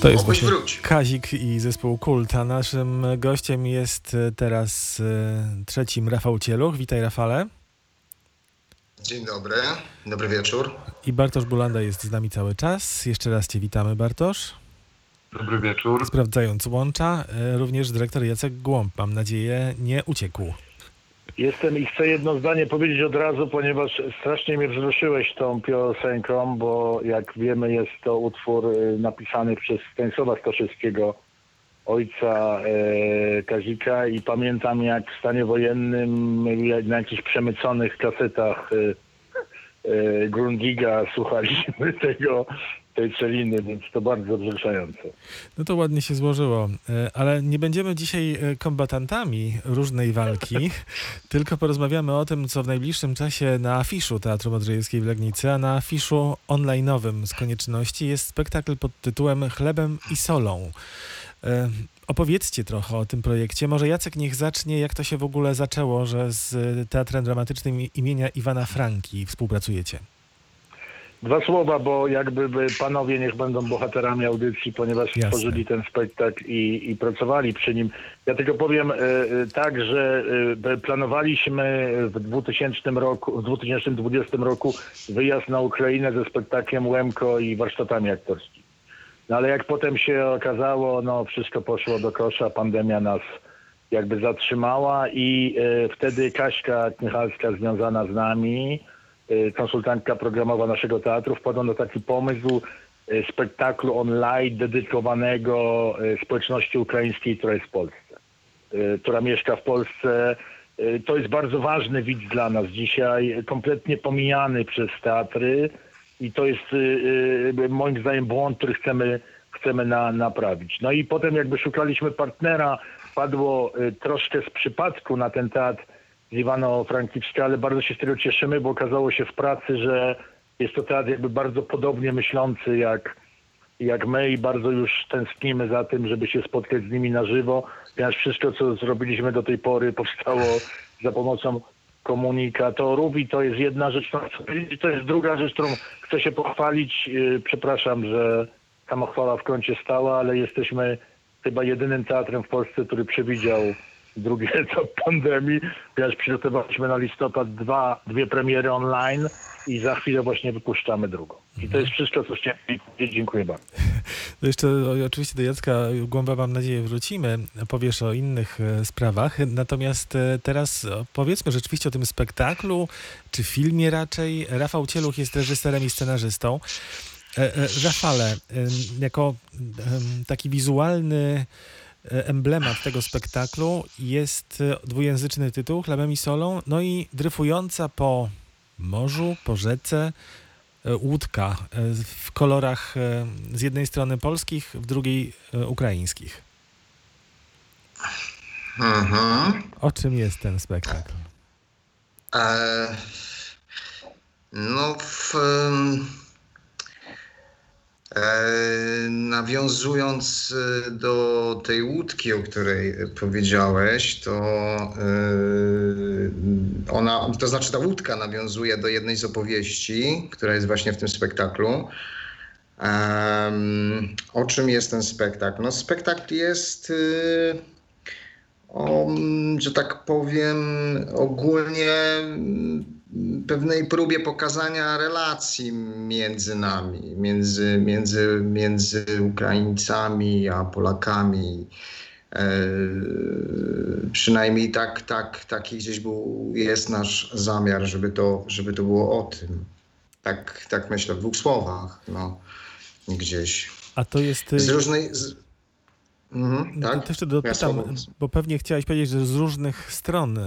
To jest Mogłeś właśnie wróć. Kazik i zespół Kult, a naszym gościem jest e, teraz e, trzecim Rafał Cieluch. Witaj Rafale. Dzień dobry, dobry wieczór. I Bartosz Bulanda jest z nami cały czas. Jeszcze raz Cię witamy Bartosz. Dobry wieczór. Sprawdzając łącza, e, również dyrektor Jacek Głąb, mam nadzieję, nie uciekł. Jestem i chcę jedno zdanie powiedzieć od razu, ponieważ strasznie mnie wzruszyłeś tą piosenką, bo jak wiemy jest to utwór y, napisany przez Stanisława Staszewskiego, ojca e, Kazika. I pamiętam jak w stanie wojennym na jakichś przemyconych kasetach e, e, Grundiga słuchaliśmy tego, tej celiny, więc to bardzo wzruszające. No to ładnie się złożyło, E, ale nie będziemy dzisiaj e, kombatantami różnej walki, tylko porozmawiamy o tym, co w najbliższym czasie na afiszu Teatru Modrzejewskiej w Legnicy, a na afiszu online'owym z konieczności jest spektakl pod tytułem Chlebem i solą. E, Opowiedzcie trochę o tym projekcie. Może Jacek niech zacznie, jak to się w ogóle zaczęło, że z Teatrem Dramatycznym imienia Iwana Franki współpracujecie. Dwa słowa, bo jakby by panowie niech będą bohaterami audycji, ponieważ Jasne. stworzyli ten spektakl i, i pracowali przy nim. Ja tylko powiem e, e, tak, że e, planowaliśmy w 2000 roku, w 2020 roku wyjazd na Ukrainę ze spektaklem Łemko i warsztatami aktorskimi. No ale jak potem się okazało, no wszystko poszło do kosza, pandemia nas jakby zatrzymała i wtedy Kaśka Knichalska związana z nami, konsultantka programowa naszego teatru, wpadła na taki pomysł e, spektaklu online dedykowanego e, społeczności ukraińskiej, która jest w Polsce, która mieszka w Polsce. To jest bardzo ważny widz dla nas dzisiaj, kompletnie pomijany przez teatry i to jest moim zdaniem błąd, który chcemy, chcemy na, naprawić. No i potem jakby szukaliśmy partnera, padło troszkę z przypadku na ten teatr z Iwano-Frankiwska, ale bardzo się z tego cieszymy, bo okazało się w pracy, że jest to teatr jakby bardzo podobnie myślący jak, jak my i bardzo już tęsknimy za tym, żeby się spotkać z nimi na żywo, ponieważ wszystko, co zrobiliśmy do tej pory powstało za pomocą komunikatorów i to jest jedna rzecz, powiedzieć. to jest druga rzecz, którą chcę się pochwalić. Yy, Przepraszam, że samochwała w kącie stała, ale jesteśmy chyba jedynym teatrem w Polsce, który przewidział drugi etap pandemii, ponieważ przygotowaliśmy na listopad dwa, dwie premiery online i za chwilę właśnie wypuszczamy drugą. I to jest wszystko, co chciałem powiedzieć. Dziękuję bardzo. To jeszcze oczywiście do Jacka Głąba mam nadzieję wrócimy, powiesz o innych e, sprawach, natomiast e, teraz o, powiedzmy rzeczywiście o tym spektaklu, czy filmie raczej. Rafał Cieluch jest reżyserem i scenarzystą. E, e, Rafale, jako taki wizualny e, emblemat tego spektaklu jest e, dwujęzyczny tytuł Chlebem i solą, no i dryfująca po morzu, po rzece, e, łódka e, w kolorach e, z jednej strony polskich, w drugiej e, ukraińskich. Mhm. O czym jest ten spektakl? E, no, w, e, nawiązując e, do tej łódki, o której powiedziałeś, to e, ona, to znaczy ta łódka nawiązuje do jednej z opowieści, która jest właśnie w tym spektaklu. O czym jest ten spektakl? No, spektakl jest. y, o, że tak powiem, ogólnie pewnej próbie pokazania relacji między nami, między, między, między Ukraińcami a Polakami. E, przynajmniej tak, tak, taki gdzieś był, jest nasz zamiar, żeby to, żeby to było o tym. Tak, tak myślę, w dwóch słowach, no, gdzieś. A to jest... Z różnej... Z... Mhm, tak? Ja dopytam, bo pewnie chciałeś powiedzieć, że z różnych stron e,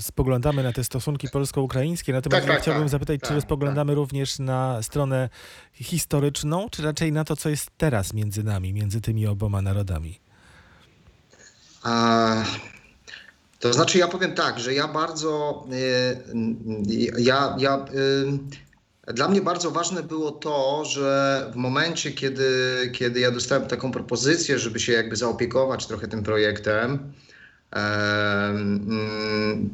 spoglądamy na te stosunki polsko-ukraińskie, natomiast Tak, ja tak, chciałbym tak, zapytać, czy tak, spoglądamy również na stronę historyczną, czy raczej na to, co jest teraz między nami, między tymi oboma narodami? A, to znaczy, ja powiem tak, że ja bardzo. y, ja, ja, dla mnie bardzo ważne było to, że w momencie, kiedy, kiedy ja dostałem taką propozycję, żeby się jakby zaopiekować trochę tym projektem, em,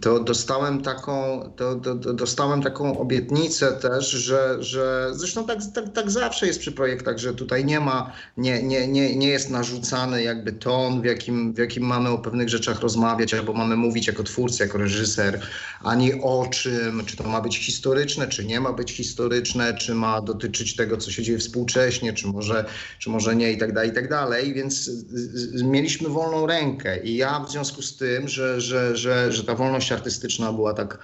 to dostałem taką, to, to, to dostałem taką obietnicę też, że, że zresztą tak, tak, tak zawsze jest przy projektach, że tutaj nie ma, nie, nie, nie, nie jest narzucany jakby ton, w jakim, w jakim mamy o pewnych rzeczach rozmawiać, albo mamy mówić jako twórca, jako reżyser, ani o czym, czy to ma być historyczne, czy nie ma być historyczne, czy ma dotyczyć tego, co się dzieje współcześnie, czy może, czy może nie i tak dalej, i tak dalej, więc mieliśmy wolną rękę i ja w związku z tym, że, że, że, że ta wolność artystyczna była tak,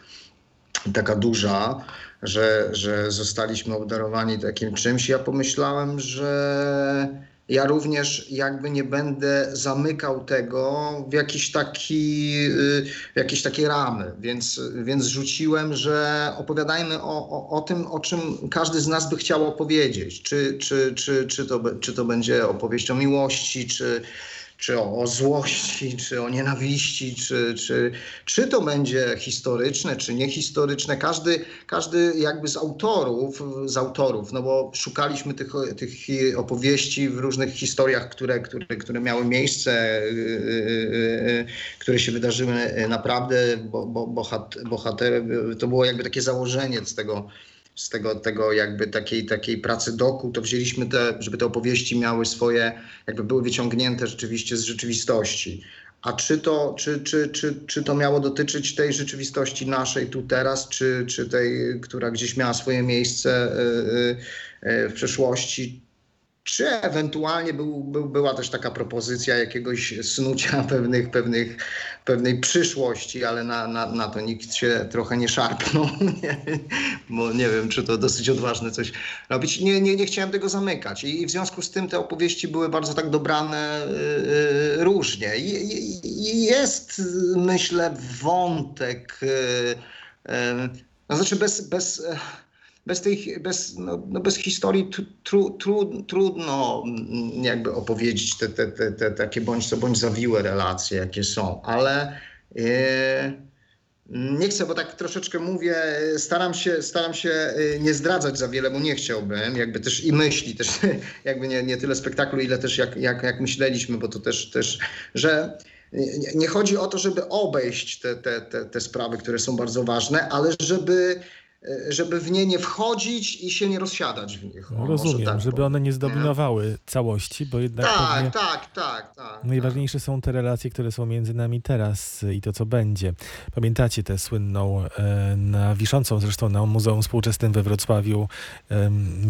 taka duża, że, że zostaliśmy obdarowani takim czymś, ja pomyślałem, że ja również jakby nie będę zamykał tego w jakiś taki, y, w jakieś takie ramy, więc, więc rzuciłem, że opowiadajmy o, o, o tym, o czym każdy z nas by chciał opowiedzieć. Czy, czy, czy, czy, to, czy to będzie opowieść o miłości, czy, czy o, o złości, czy o nienawiści, czy, czy, czy to będzie historyczne, czy niehistoryczne. Każdy, każdy jakby z autorów, z autorów, no bo szukaliśmy tych, tych opowieści w różnych historiach, które, które, które miały miejsce, yy, yy, yy, które się wydarzyły naprawdę, bo, bo, bohat, bohater, to było jakby takie założenie z tego, z tego, tego jakby takiej, takiej pracy doku, to wzięliśmy te, żeby te opowieści miały swoje, jakby były wyciągnięte rzeczywiście z rzeczywistości. A czy to, czy, czy, czy, czy to miało dotyczyć tej rzeczywistości naszej tu teraz, czy, czy tej, która gdzieś miała swoje miejsce y, y, y, w przeszłości, czy ewentualnie był, był, była też taka propozycja jakiegoś snucia pewnych, pewnych, pewnej przyszłości, ale na, na, na to nikt się trochę nie szarpnął, bo nie wiem, czy to dosyć odważne coś robić. Nie, nie, nie chciałem tego zamykać i w związku z tym te opowieści były bardzo tak dobrane y, y, różnie. Jest, myślę, wątek, y, y, no znaczy bez... bez bez, tej, bez, no, no bez historii tru, tru, tru, trudno mm, jakby opowiedzieć te, te, te, te takie bądź co bądź zawiłe relacje, jakie są, ale e, nie chcę, bo tak troszeczkę mówię, staram się, staram się e, nie zdradzać za wiele, bo nie chciałbym, jakby też i myśli, też jakby nie, nie tyle spektaklu, ile też jak, jak, jak myśleliśmy, bo to też, też że nie chodzi o to, żeby obejść te, te, te, te sprawy, które są bardzo ważne, ale żeby żeby w nie nie wchodzić i się nie rozsiadać w nich. O, Rozumiem, tak żeby powiem, one nie nie? zdominowały całości, bo jednak Tak, tak, tak, tak. najważniejsze są te relacje, które są między nami teraz i to, co będzie. Pamiętacie tę słynną, e, na, wiszącą zresztą na Muzeum Współczesnym we Wrocławiu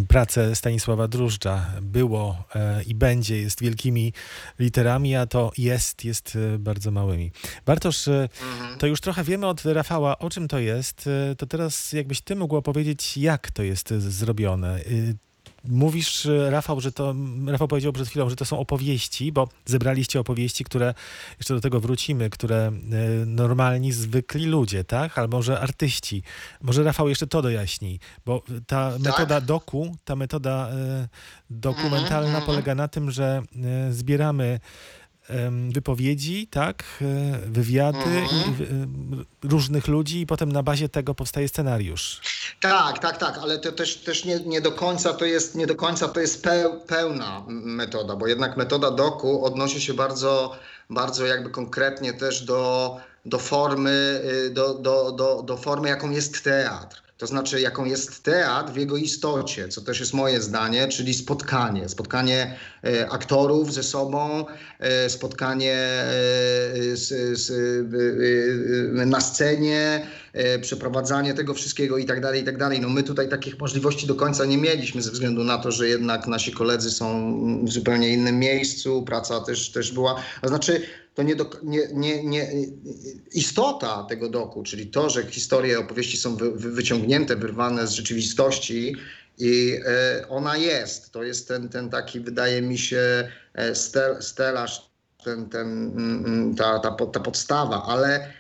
pracę Stanisława Drużdża. Było e, i będzie, jest wielkimi literami, a to jest, jest e, bardzo małymi. Bartosz, e, Mhm. to już trochę wiemy od Rafała, o czym to jest. E, To teraz jakbyś ty mógł opowiedzieć, jak to jest e, zrobione. Y, Mówisz, e, Rafał, że to, Rafał powiedział przed chwilą, że to są opowieści, bo zebraliście opowieści, które, jeszcze do tego wrócimy, które normalni, zwykli ludzie, tak? Albo może artyści. Może Rafał jeszcze to dojaśnij, bo ta metoda doku, ta metoda e, dokumentalna Mhm, polega na tym, że zbieramy wypowiedzi, tak, e, wywiady Mhm. i, różnych ludzi i potem na bazie tego powstaje scenariusz. Tak, tak, tak, ale to też, też nie, nie do końca to jest, nie do końca to jest peł, pełna metoda, bo jednak metoda doku odnosi się bardzo, bardzo jakby konkretnie też do, do formy, y, do, do, do, do formy, jaką jest teatr. To znaczy, jaką jest teatr w jego istocie, co też jest moje zdanie, czyli spotkanie. Spotkanie e, aktorów ze sobą, e, spotkanie e, na scenie, przeprowadzanie tego wszystkiego i tak dalej, i tak dalej. No my tutaj takich możliwości do końca nie mieliśmy ze względu na to, że jednak nasi koledzy są w zupełnie innym miejscu, praca też, też była, to znaczy to nie, do, nie, nie, nie istota tego doku, czyli to, że historie, opowieści są wy, wy, wyciągnięte, wyrwane z rzeczywistości i e, ona jest. To jest ten, ten taki, wydaje mi się, e, stel, stelaż, ten, ten, mm, ta, ta, po- ta podstawa, ale e,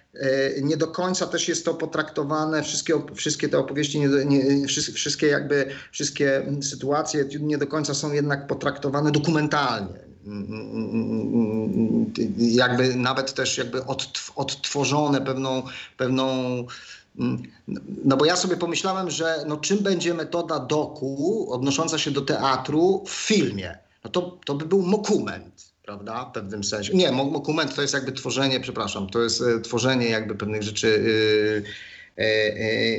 nie do końca też jest to potraktowane, wszystkie, wszystkie te opowieści, nie, nie, wszys- wszystkie jakby, wszystkie mm, sytuacje nie do końca są jednak potraktowane dokumentalnie. Mm, Jakby nawet też jakby odtw- odtworzone pewną, pewną mm, no bo ja sobie pomyślałem, że no czym będzie metoda doku odnosząca się do teatru w filmie. no to, to by był mokument, prawda, w pewnym sensie. Nie, mokument to jest jakby tworzenie, przepraszam, to jest e, tworzenie jakby pewnych rzeczy e, e,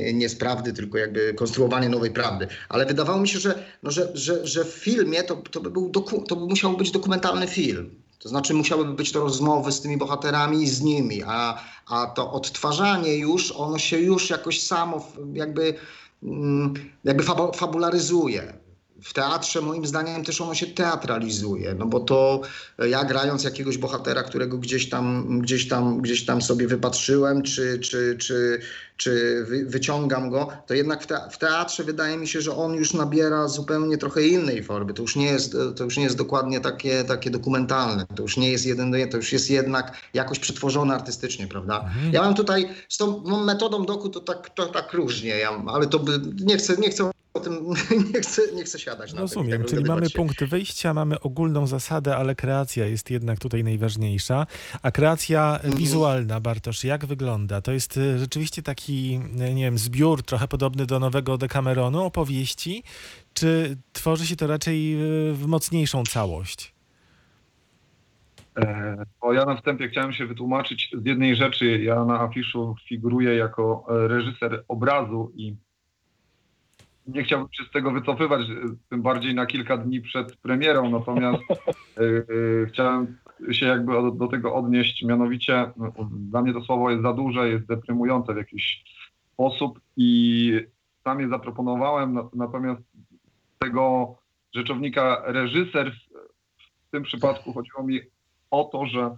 e, nie z prawdy, tylko jakby konstruowanie nowej prawdy. Ale wydawało mi się, że, no, że, że, że w filmie to, to, by był doku, to by musiał być dokumentalny film. To znaczy musiałyby być to rozmowy z tymi bohaterami i z nimi, a, a to odtwarzanie już, ono się już jakoś samo jakby, mm, jakby fabu- fabularyzuje. W teatrze moim zdaniem też ono się teatralizuje, no bo to e, ja grając jakiegoś bohatera, którego gdzieś tam, gdzieś tam, gdzieś tam sobie wypatrzyłem, czy, czy, czy, czy wy, wyciągam go, to jednak w, te, w teatrze wydaje mi się, że on już nabiera zupełnie trochę innej formy. To już nie jest, e, to już nie jest dokładnie takie, takie dokumentalne. To już nie jest jeden do to już jest jednak jakoś przetworzone artystycznie, prawda? Ja mam tutaj z tą metodą doku to tak, to tak różnie, ja, ale to by, nie chcę, nie chcę o tym, nie chcę, nie chcę siadać na tym i Rozumiem, tak czyli mamy punkt wyjścia, mamy ogólną zasadę, ale kreacja jest jednak tutaj najważniejsza. A kreacja Mhm. wizualna, Bartosz, jak wygląda? To jest y, rzeczywiście taki, y, nie wiem, zbiór trochę podobny do nowego Decameronu, opowieści, czy tworzy się to raczej y, w mocniejszą całość? E, Bo ja na wstępie chciałem się wytłumaczyć z jednej rzeczy. Ja na afiszu figuruję jako e, reżyser obrazu i nie chciałbym się z tego wycofywać, e, tym bardziej na kilka dni przed premierą, natomiast e, chciałem się jakby do, do tego odnieść, mianowicie no, dla mnie to słowo jest za duże, jest deprymujące w jakiś sposób i sam je zaproponowałem, na- natomiast tego rzeczownika reżyser w tym przypadku chodziło mi o to, że,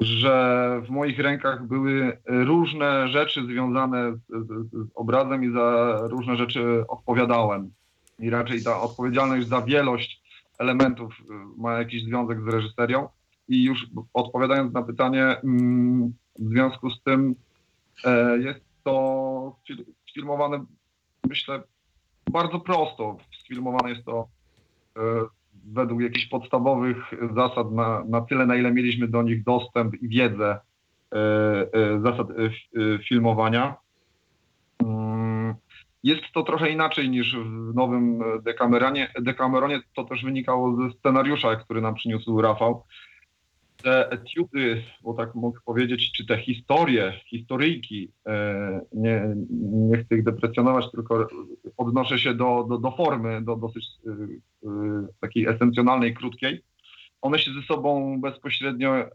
że w moich rękach były różne rzeczy związane z, z, z obrazem i za różne rzeczy odpowiadałem. I raczej ta odpowiedzialność za wielość elementów y, ma jakiś związek z reżyserią. I już odpowiadając na pytanie, mm, w związku z tym e, jest to fil- sfilmowane, myślę, bardzo prosto. Sfilmowane jest to e, według jakichś podstawowych zasad na, na tyle, na ile mieliśmy do nich dostęp i wiedzę e, e, zasad e, filmowania. Mm, Jest to trochę inaczej niż w nowym Decameranie. Decameronie to też wynikało ze scenariusza, który nam przyniósł Rafał. Te etiudy, bo tak mogę powiedzieć, czy te historie, historyjki, e, nie, nie chcę ich deprecjonować, tylko odnoszę się do, do, do formy, do dosyć y, y, takiej esencjonalnej, krótkiej, one się ze sobą bezpośrednio, e,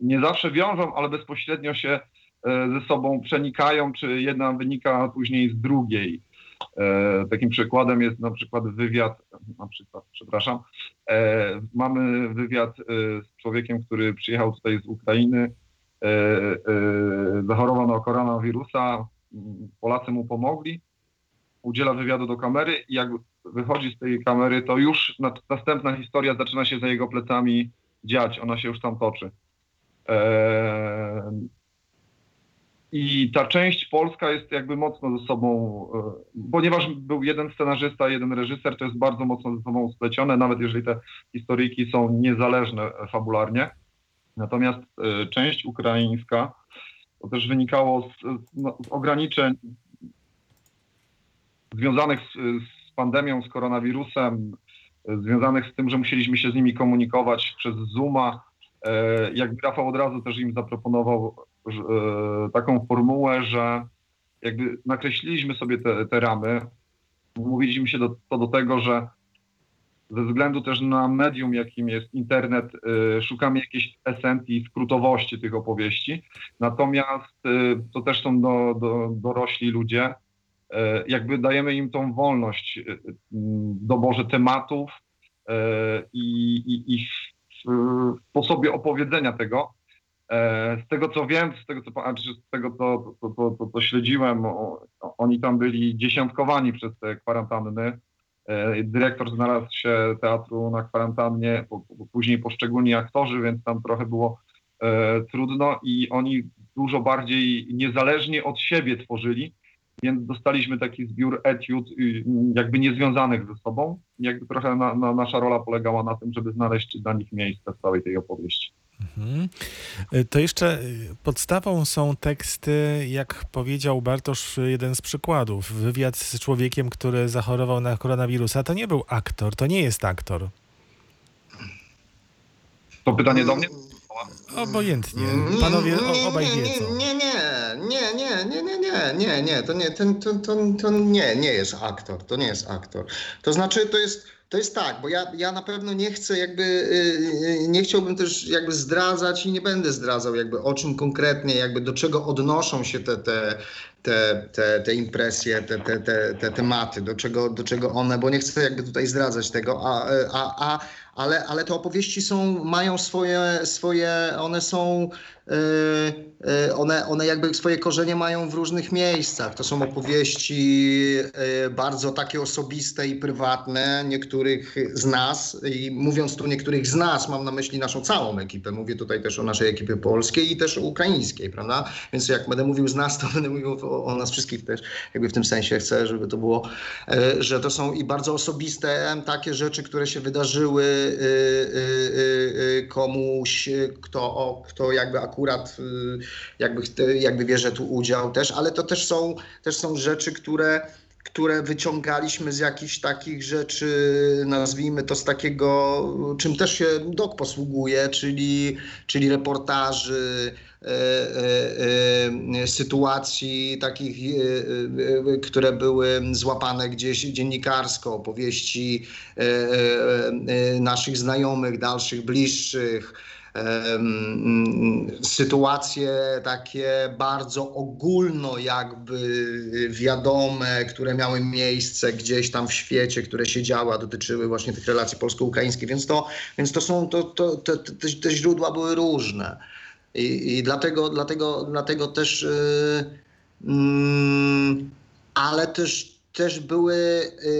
nie zawsze wiążą, ale bezpośrednio się e, ze sobą przenikają, czy jedna wynika później z drugiej. E, Takim przykładem jest na przykład wywiad, na przykład, przepraszam, e, mamy wywiad e, z człowiekiem, który przyjechał tutaj z Ukrainy, zachorował na koronawirusa, Polacy mu pomogli, udziela wywiadu do kamery i jak wychodzi z tej kamery, to już na, następna historia zaczyna się za jego plecami dziać, ona się już tam toczy. I ta część polska jest jakby mocno ze sobą, e, ponieważ był jeden scenarzysta, jeden reżyser, to jest bardzo mocno ze sobą splecione, nawet jeżeli te historyjki są niezależne fabularnie. Natomiast e, część ukraińska to też wynikało z, no, z ograniczeń związanych z, z pandemią, z koronawirusem, e, związanych z tym, że musieliśmy się z nimi komunikować przez Zooma. Jakby Rafał od razu też im zaproponował taką formułę, że jakby nakreśliliśmy sobie te, te ramy, mówiliśmy się do, co do tego, że ze względu też na medium, jakim jest internet, e, szukamy jakiejś esencji, skrótowości tych opowieści. Natomiast e, to też są do, do, dorośli ludzie, e, jakby dajemy im tą wolność e, w doborze tematów e, i, i, i sposobie opowiedzenia tego. E, Z tego co wiem, z tego co, pa- czy z tego co, co, co, co, śledziłem, oni tam byli dziesiątkowani przez te kwarantanny. E, Dyrektor znalazł się teatru na kwarantannie, później poszczególni aktorzy, więc tam trochę było e, trudno i oni dużo bardziej niezależnie od siebie tworzyli, więc dostaliśmy taki zbiór etiud y, jakby niezwiązanych ze sobą. Jakby trochę na, na, nasza rola polegała na tym, żeby znaleźć dla nich miejsce w całej tej opowieści. Mhm. Y, To jeszcze y, podstawą są teksty, jak powiedział Bartosz, y, jeden z przykładów. Wywiad z człowiekiem, który zachorował na koronawirusa. To nie był aktor, to nie jest aktor. To pytanie do mnie? Obojętnie. Panowie o, obaj wiedzą. Nie, nie, nie, nie, nie, nie, nie, nie, nie, to nie, ten, to, to, to nie, nie jest aktor, to nie jest aktor. To znaczy, to jest, to jest tak, bo ja, ja na pewno nie chcę jakby, y, y, nie chciałbym też jakby zdradzać i nie będę zdradzał jakby o czym konkretnie, jakby do czego odnoszą się te, te, te, te, te impresje, te, te, te, te tematy, do czego, do czego one, bo nie chcę jakby tutaj zdradzać tego, a, a, a, ale, ale te opowieści są, mają swoje, swoje one są, y, y, one, one jakby swoje korzenie mają w różnych miejscach. To są opowieści y, bardzo takie osobiste i prywatne niektórych z nas i mówiąc tu niektórych z nas, mam na myśli naszą całą ekipę. Mówię tutaj też o naszej ekipie polskiej i też ukraińskiej, prawda? Więc jak będę mówił z nas, to będę mówił o, o nas wszystkich też, jakby w tym sensie chcę, żeby to było, że to są i bardzo osobiste takie rzeczy, które się wydarzyły y, y, y, komuś, kto, kto jakby akurat y, jakby, jakby bierze tu udział też, ale to też są, też są rzeczy, które które wyciągaliśmy z jakichś takich rzeczy, nazwijmy to z takiego, czym też się DOK posługuje, czyli, czyli reportaży, e, e, e, sytuacji takich, które były złapane gdzieś dziennikarsko, opowieści naszych znajomych, dalszych, bliższych sytuacje takie bardzo ogólno jakby wiadome, które miały miejsce gdzieś tam w świecie, które się działy, a dotyczyły właśnie tych relacji polsko-ukraińskich, więc to, więc to są, to, to, te, te, te źródła były różne. I, i dlatego, dlatego, dlatego też, yy, mm, ale też, też były,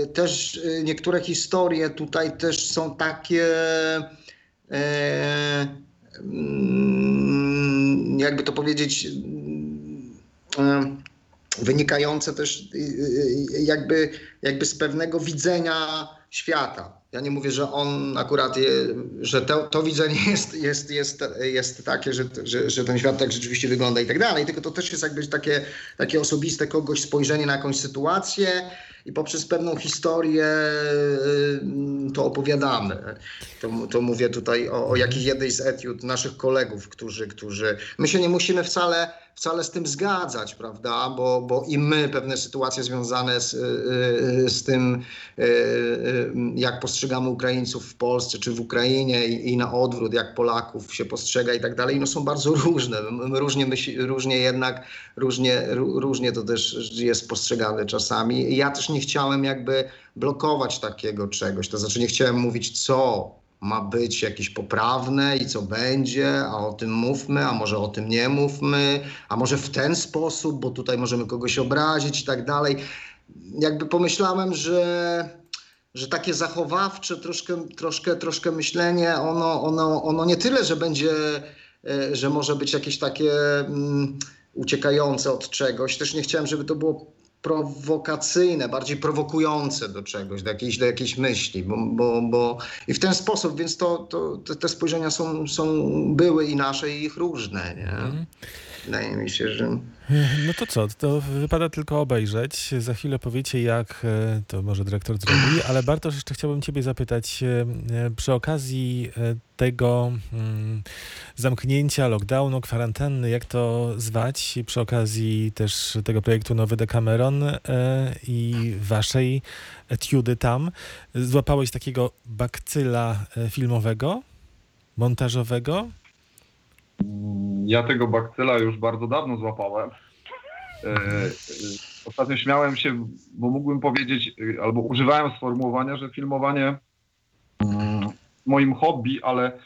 y, też y, niektóre historie tutaj też są takie, jakby to powiedzieć, mm, wynikające też jakby, jakby z pewnego widzenia świata. Ja nie mówię, że on akurat, je, że to, to widzenie jest, jest, jest, jest takie, że, że, że ten świat tak rzeczywiście wygląda i tak dalej, tylko to też jest jakby takie, takie osobiste kogoś spojrzenie na jakąś sytuację i poprzez pewną historię to opowiadamy. To, to mówię tutaj o, o jakiejś jednej z etiud naszych kolegów, którzy, którzy... My się nie musimy wcale, wcale z tym zgadzać, prawda? Bo, bo i my pewne sytuacje związane z, y, y, z tym, y, jak postrzegamy Ukraińców w Polsce czy w Ukrainie i, i na odwrót, jak Polaków się postrzega i tak dalej, no są bardzo różne. Różnie, myśli, różnie jednak, różnie, ró- różnie to też jest postrzegane czasami. Ja też nie chciałem jakby blokować takiego czegoś, to znaczy nie chciałem mówić co ma być jakieś poprawne i co będzie, a o tym mówmy, a może o tym nie mówmy, a może w ten sposób, bo tutaj możemy kogoś obrazić i tak dalej. Jakby pomyślałem, że, że takie zachowawcze troszkę, troszkę, troszkę myślenie, ono, ono, ono nie tyle, że będzie, e, że może być jakieś takie mm, uciekające od czegoś. Też nie chciałem, żeby to było prowokacyjne, bardziej prowokujące do czegoś, do jakiejś, do jakiejś myśli, bo, bo, bo i w ten sposób, więc to, to, te, spojrzenia są, są, były i nasze i ich różne, nie? Wydaje mi się, że... No to co, to wypada tylko obejrzeć. Za chwilę powiecie, jak e, to może dyrektor zrobi, ale Bartosz, jeszcze chciałbym ciebie zapytać e, e, przy okazji tego mm, zamknięcia, lockdownu, kwarantanny, jak to zwać, przy okazji też tego projektu Nowy Decameron i waszej etiudy tam, złapałeś takiego bakcyla filmowego, montażowego? Ja tego bakcyla już bardzo dawno złapałem. E, e, Ostatnio śmiałem się, bo mógłbym powiedzieć, e, albo używałem sformułowania, że filmowanie mm, moim hobby, ale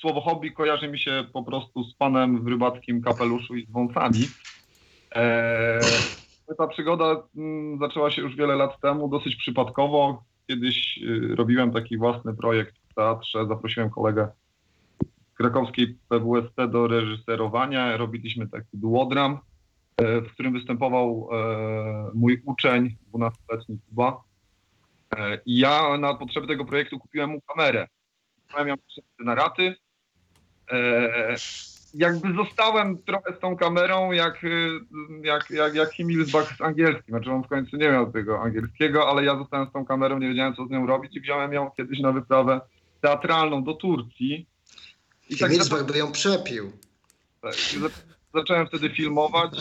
słowo hobby kojarzy mi się po prostu z panem w rybackim kapeluszu i z wąsami. Ta przygoda mm, zaczęła się już wiele lat temu, dosyć przypadkowo. Kiedyś robiłem taki własny projekt w teatrze, zaprosiłem kolegę krakowskiej PWST do reżyserowania. Robiliśmy taki duodram, e, w którym występował e, mój uczeń, 12-letni Kuba. E, I ja na potrzeby tego projektu kupiłem mu kamerę. Miałem ją na raty. Jakby zostałem trochę z tą kamerą jak, y, jak, jak, jak Himmelsbach z angielskim. Znaczy on w końcu nie miał tego angielskiego, ale ja zostałem z tą kamerą, nie wiedziałem co z nią robić i wziąłem ją kiedyś na wyprawę teatralną do Turcji. I tak Himmelsberg by ją przepił. Tak, zacząłem wtedy filmować.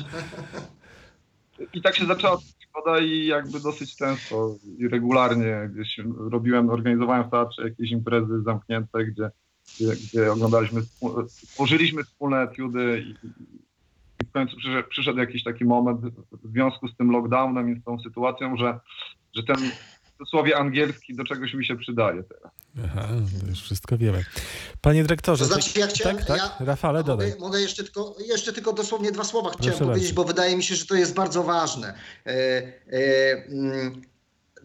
I tak się zaczęła przygoda i jakby dosyć często i regularnie gdzieś robiłem, organizowałem w teatrze jakieś imprezy zamknięte, gdzie, gdzie, gdzie oglądaliśmy, tworzyliśmy wspólne etiudy i, i w końcu przyszedł, przyszedł jakiś taki moment w związku z tym lockdownem i z tą sytuacją, że, że ten cudzysłowie angielski do czegoś mi się przydaje teraz. Aha, to już wszystko wiemy. Panie dyrektorze, To znaczy, ja chciałem- tak, tak, ja- Rafale, dodaj. Mogę, mogę jeszcze, tylko, jeszcze tylko dosłownie dwa słowa chciałem Proszę powiedzieć, bardzo. bo wydaje mi się, że to jest bardzo ważne. E, e, mm,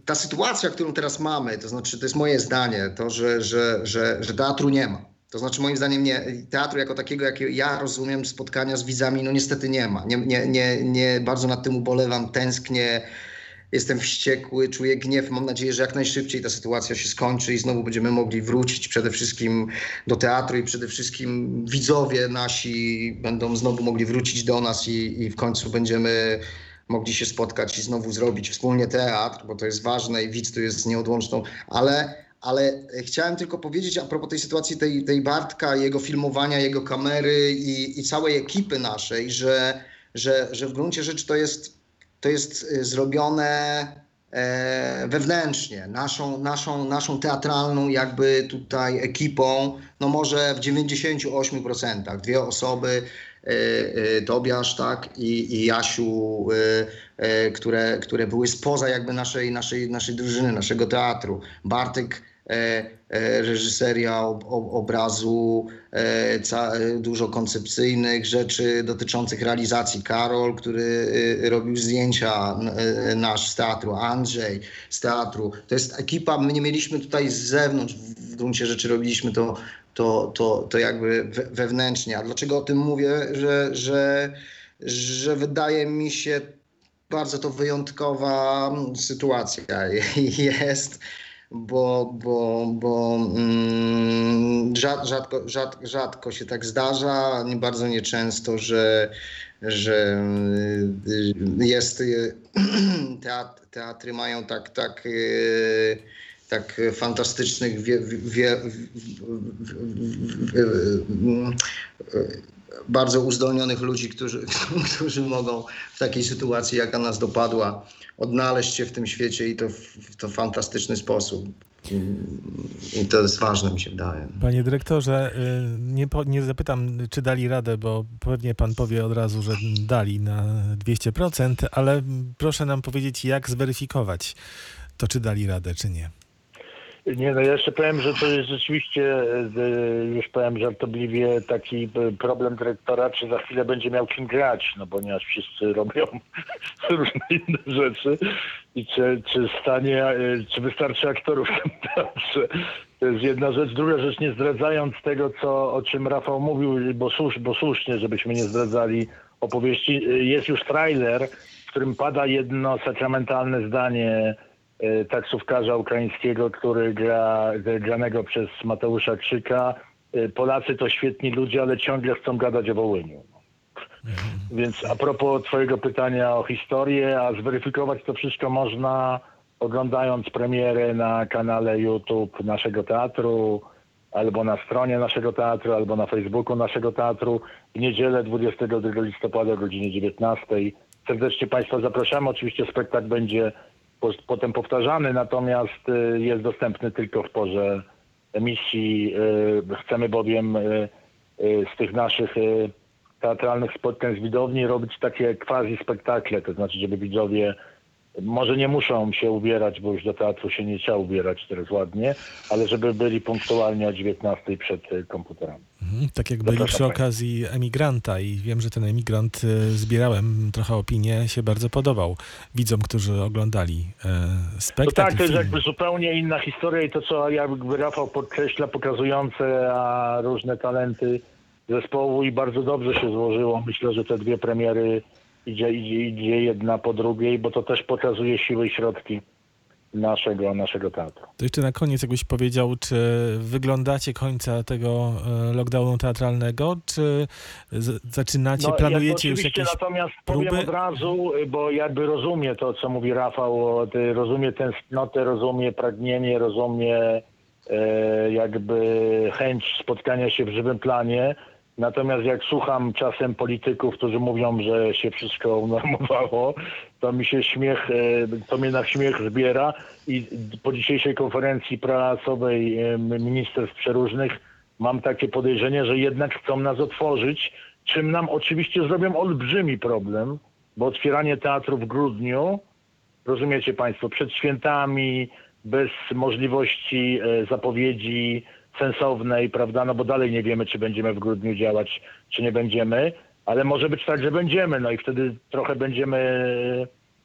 ta sytuacja, którą teraz mamy, to znaczy, to jest moje zdanie, to, że, że, że, że teatru nie ma. To znaczy, moim zdaniem, nie, teatru jako takiego, jakie ja rozumiem, spotkania z widzami, no niestety nie ma. Nie, nie, nie, nie bardzo nad tym ubolewam, tęsknię. Jestem wściekły, czuję gniew. Mam nadzieję, że jak najszybciej ta sytuacja się skończy i znowu będziemy mogli wrócić przede wszystkim do teatru i przede wszystkim widzowie nasi będą znowu mogli wrócić do nas i, i w końcu będziemy mogli się spotkać i znowu zrobić wspólnie teatr, bo to jest ważne i widz tu jest nieodłączną, ale, ale chciałem tylko powiedzieć a propos tej sytuacji tej, tej Bartka, jego filmowania, jego kamery i, i całej ekipy naszej, że, że, że w gruncie rzeczy to jest, to jest y, zrobione e, wewnętrznie, naszą, naszą, naszą teatralną jakby tutaj ekipą, no może w 98%, dwie osoby, e, e, Tobiasz, tak, i, i Jasiu, które, które były spoza jakby naszej, naszej, naszej drużyny, naszego teatru. Bartek, reżyseria ob, ob, obrazu, e, e, dużo koncepcyjnych rzeczy dotyczących realizacji. Karol, który e, robił zdjęcia e, nasz z teatru, Andrzej z teatru. To jest ekipa, my nie mieliśmy tutaj z zewnątrz, w, gruncie rzeczy robiliśmy to, to, to, to jakby we, wewnętrznie. A dlaczego o tym mówię? Że, że, że wydaje mi się bardzo to wyjątkowa sytuacja jest bo, bo, bo mm, rzad, rzadko, rzad, rzadko się tak zdarza, bardzo nieczęsto, że, że y, jest y, teatr, teatry mają tak, tak, y, tak fantastycznych wie, wie, bardzo uzdolnionych ludzi, którzy, którzy mogą w takiej sytuacji, jaka nas dopadła, odnaleźć się w tym świecie i to w, to fantastyczny sposób. I, I to jest ważne, mi się wydaje. Panie dyrektorze, y, nie, po, nie zapytam, czy dali radę, bo pewnie pan powie od razu, że dali na 200%, ale proszę nam powiedzieć, jak zweryfikować to, czy dali radę, czy nie. Nie, no ja jeszcze powiem, że to jest rzeczywiście, e, już powiem żartobliwie, taki e, problem dyrektora, czy za chwilę będzie miał kim grać, no ponieważ wszyscy robią różne inne rzeczy i czy, czy stanie, e, czy wystarczy aktorów w teatrze. To jest jedna rzecz. Druga rzecz, nie zdradzając tego, co, o czym Rafał mówił, bo, słusz, bo słusznie, żebyśmy nie zdradzali opowieści, jest już trailer, w którym pada jedno sakramentalne zdanie taksówkarza ukraińskiego, który gra, granego przez Mateusza Krzyka. E, Polacy to świetni ludzie, ale ciągle chcą gadać o Wołyniu. Więc a propos twojego pytania o historię, a zweryfikować to wszystko można oglądając premierę na kanale YouTube naszego teatru, albo na stronie naszego teatru, albo na Facebooku naszego teatru w niedzielę 22 listopada o godzinie 19. Serdecznie Państwa zapraszamy. Oczywiście spektakl będzie potem powtarzany, natomiast y, jest dostępny tylko w porze emisji. Y, Chcemy bowiem y, z tych naszych teatralnych spotkań z widowni robić takie quasi spektakle, to znaczy, żeby widzowie może nie muszą się ubierać, bo już do teatru się nie trzeba ubierać teraz ładnie, ale żeby byli punktualnie o 19 przed y, komputerami. Mhm, Tak jak byli Zapraszam przy okazji emigranta i wiem, że ten emigrant, y, zbierałem trochę opinie, się bardzo podobał widzom, którzy oglądali e, No spektakl. tak, to jest film. jakby zupełnie inna historia i to, co jakby Rafał podkreśla, pokazujące a różne talenty zespołu i bardzo dobrze się złożyło. Myślę, że te dwie premiery idzie, idzie, idzie jedna po drugiej, bo to też pokazuje siły i środki naszego, naszego teatru. To jeszcze na koniec jakbyś powiedział, czy wyglądacie końca tego e, lockdownu teatralnego, czy zaczynacie, planujecie jakby już jakieś... Natomiast próby? powiem od razu, bo jakby rozumie to, co mówi Rafał, rozumie tęsknotę, rozumie pragnienie, rozumie e, jakby chęć spotkania się w żywym planie. Natomiast jak słucham czasem polityków, którzy mówią, że się wszystko unormowało, to mi się śmiech, e, to mnie na śmiech zbiera i po dzisiejszej konferencji prasowej e, ministerstw przeróżnych mam takie podejrzenie, że jednak chcą nas otworzyć, czym nam oczywiście zrobią olbrzymi problem, bo otwieranie teatru w grudniu, rozumiecie Państwo, przed świętami, bez możliwości e, zapowiedzi sensownej, prawda, no bo dalej nie wiemy, czy będziemy w grudniu działać, czy nie będziemy, ale może być tak, że będziemy, no i wtedy trochę będziemy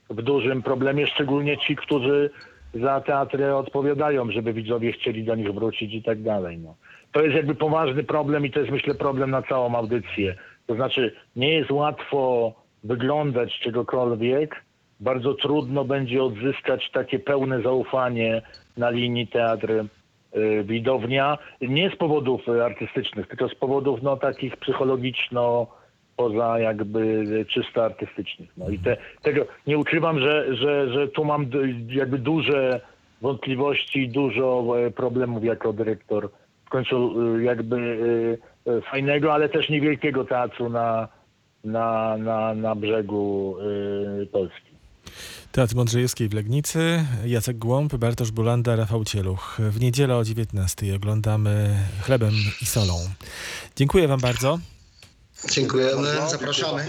w dużym problemie, szczególnie ci, którzy za teatry odpowiadają, żeby widzowie chcieli do nich wrócić i tak dalej. No. To jest jakby poważny problem i to jest myślę problem na całą audycję. To znaczy nie jest łatwo wyglądać czegokolwiek, bardzo trudno będzie odzyskać takie pełne zaufanie na linii teatr widownia, nie z powodów y, artystycznych, tylko z powodów no, takich psychologiczno poza jakby y, czysto artystycznych. No i te, tego nie ukrywam, że, że, że tu mam jakby duże wątpliwości, dużo e, problemów jako dyrektor w końcu y, jakby y, y, fajnego, ale też niewielkiego teatru na, na, na, na brzegu y, Polski. Teatr Mądrzejewskiej w Legnicy, Jacek Głąb, Bartosz Bulanda, Rafał Cieluch. W niedzielę o 19 oglądamy Chlebem i solą. Dziękuję wam bardzo. Dziękujemy, zapraszamy.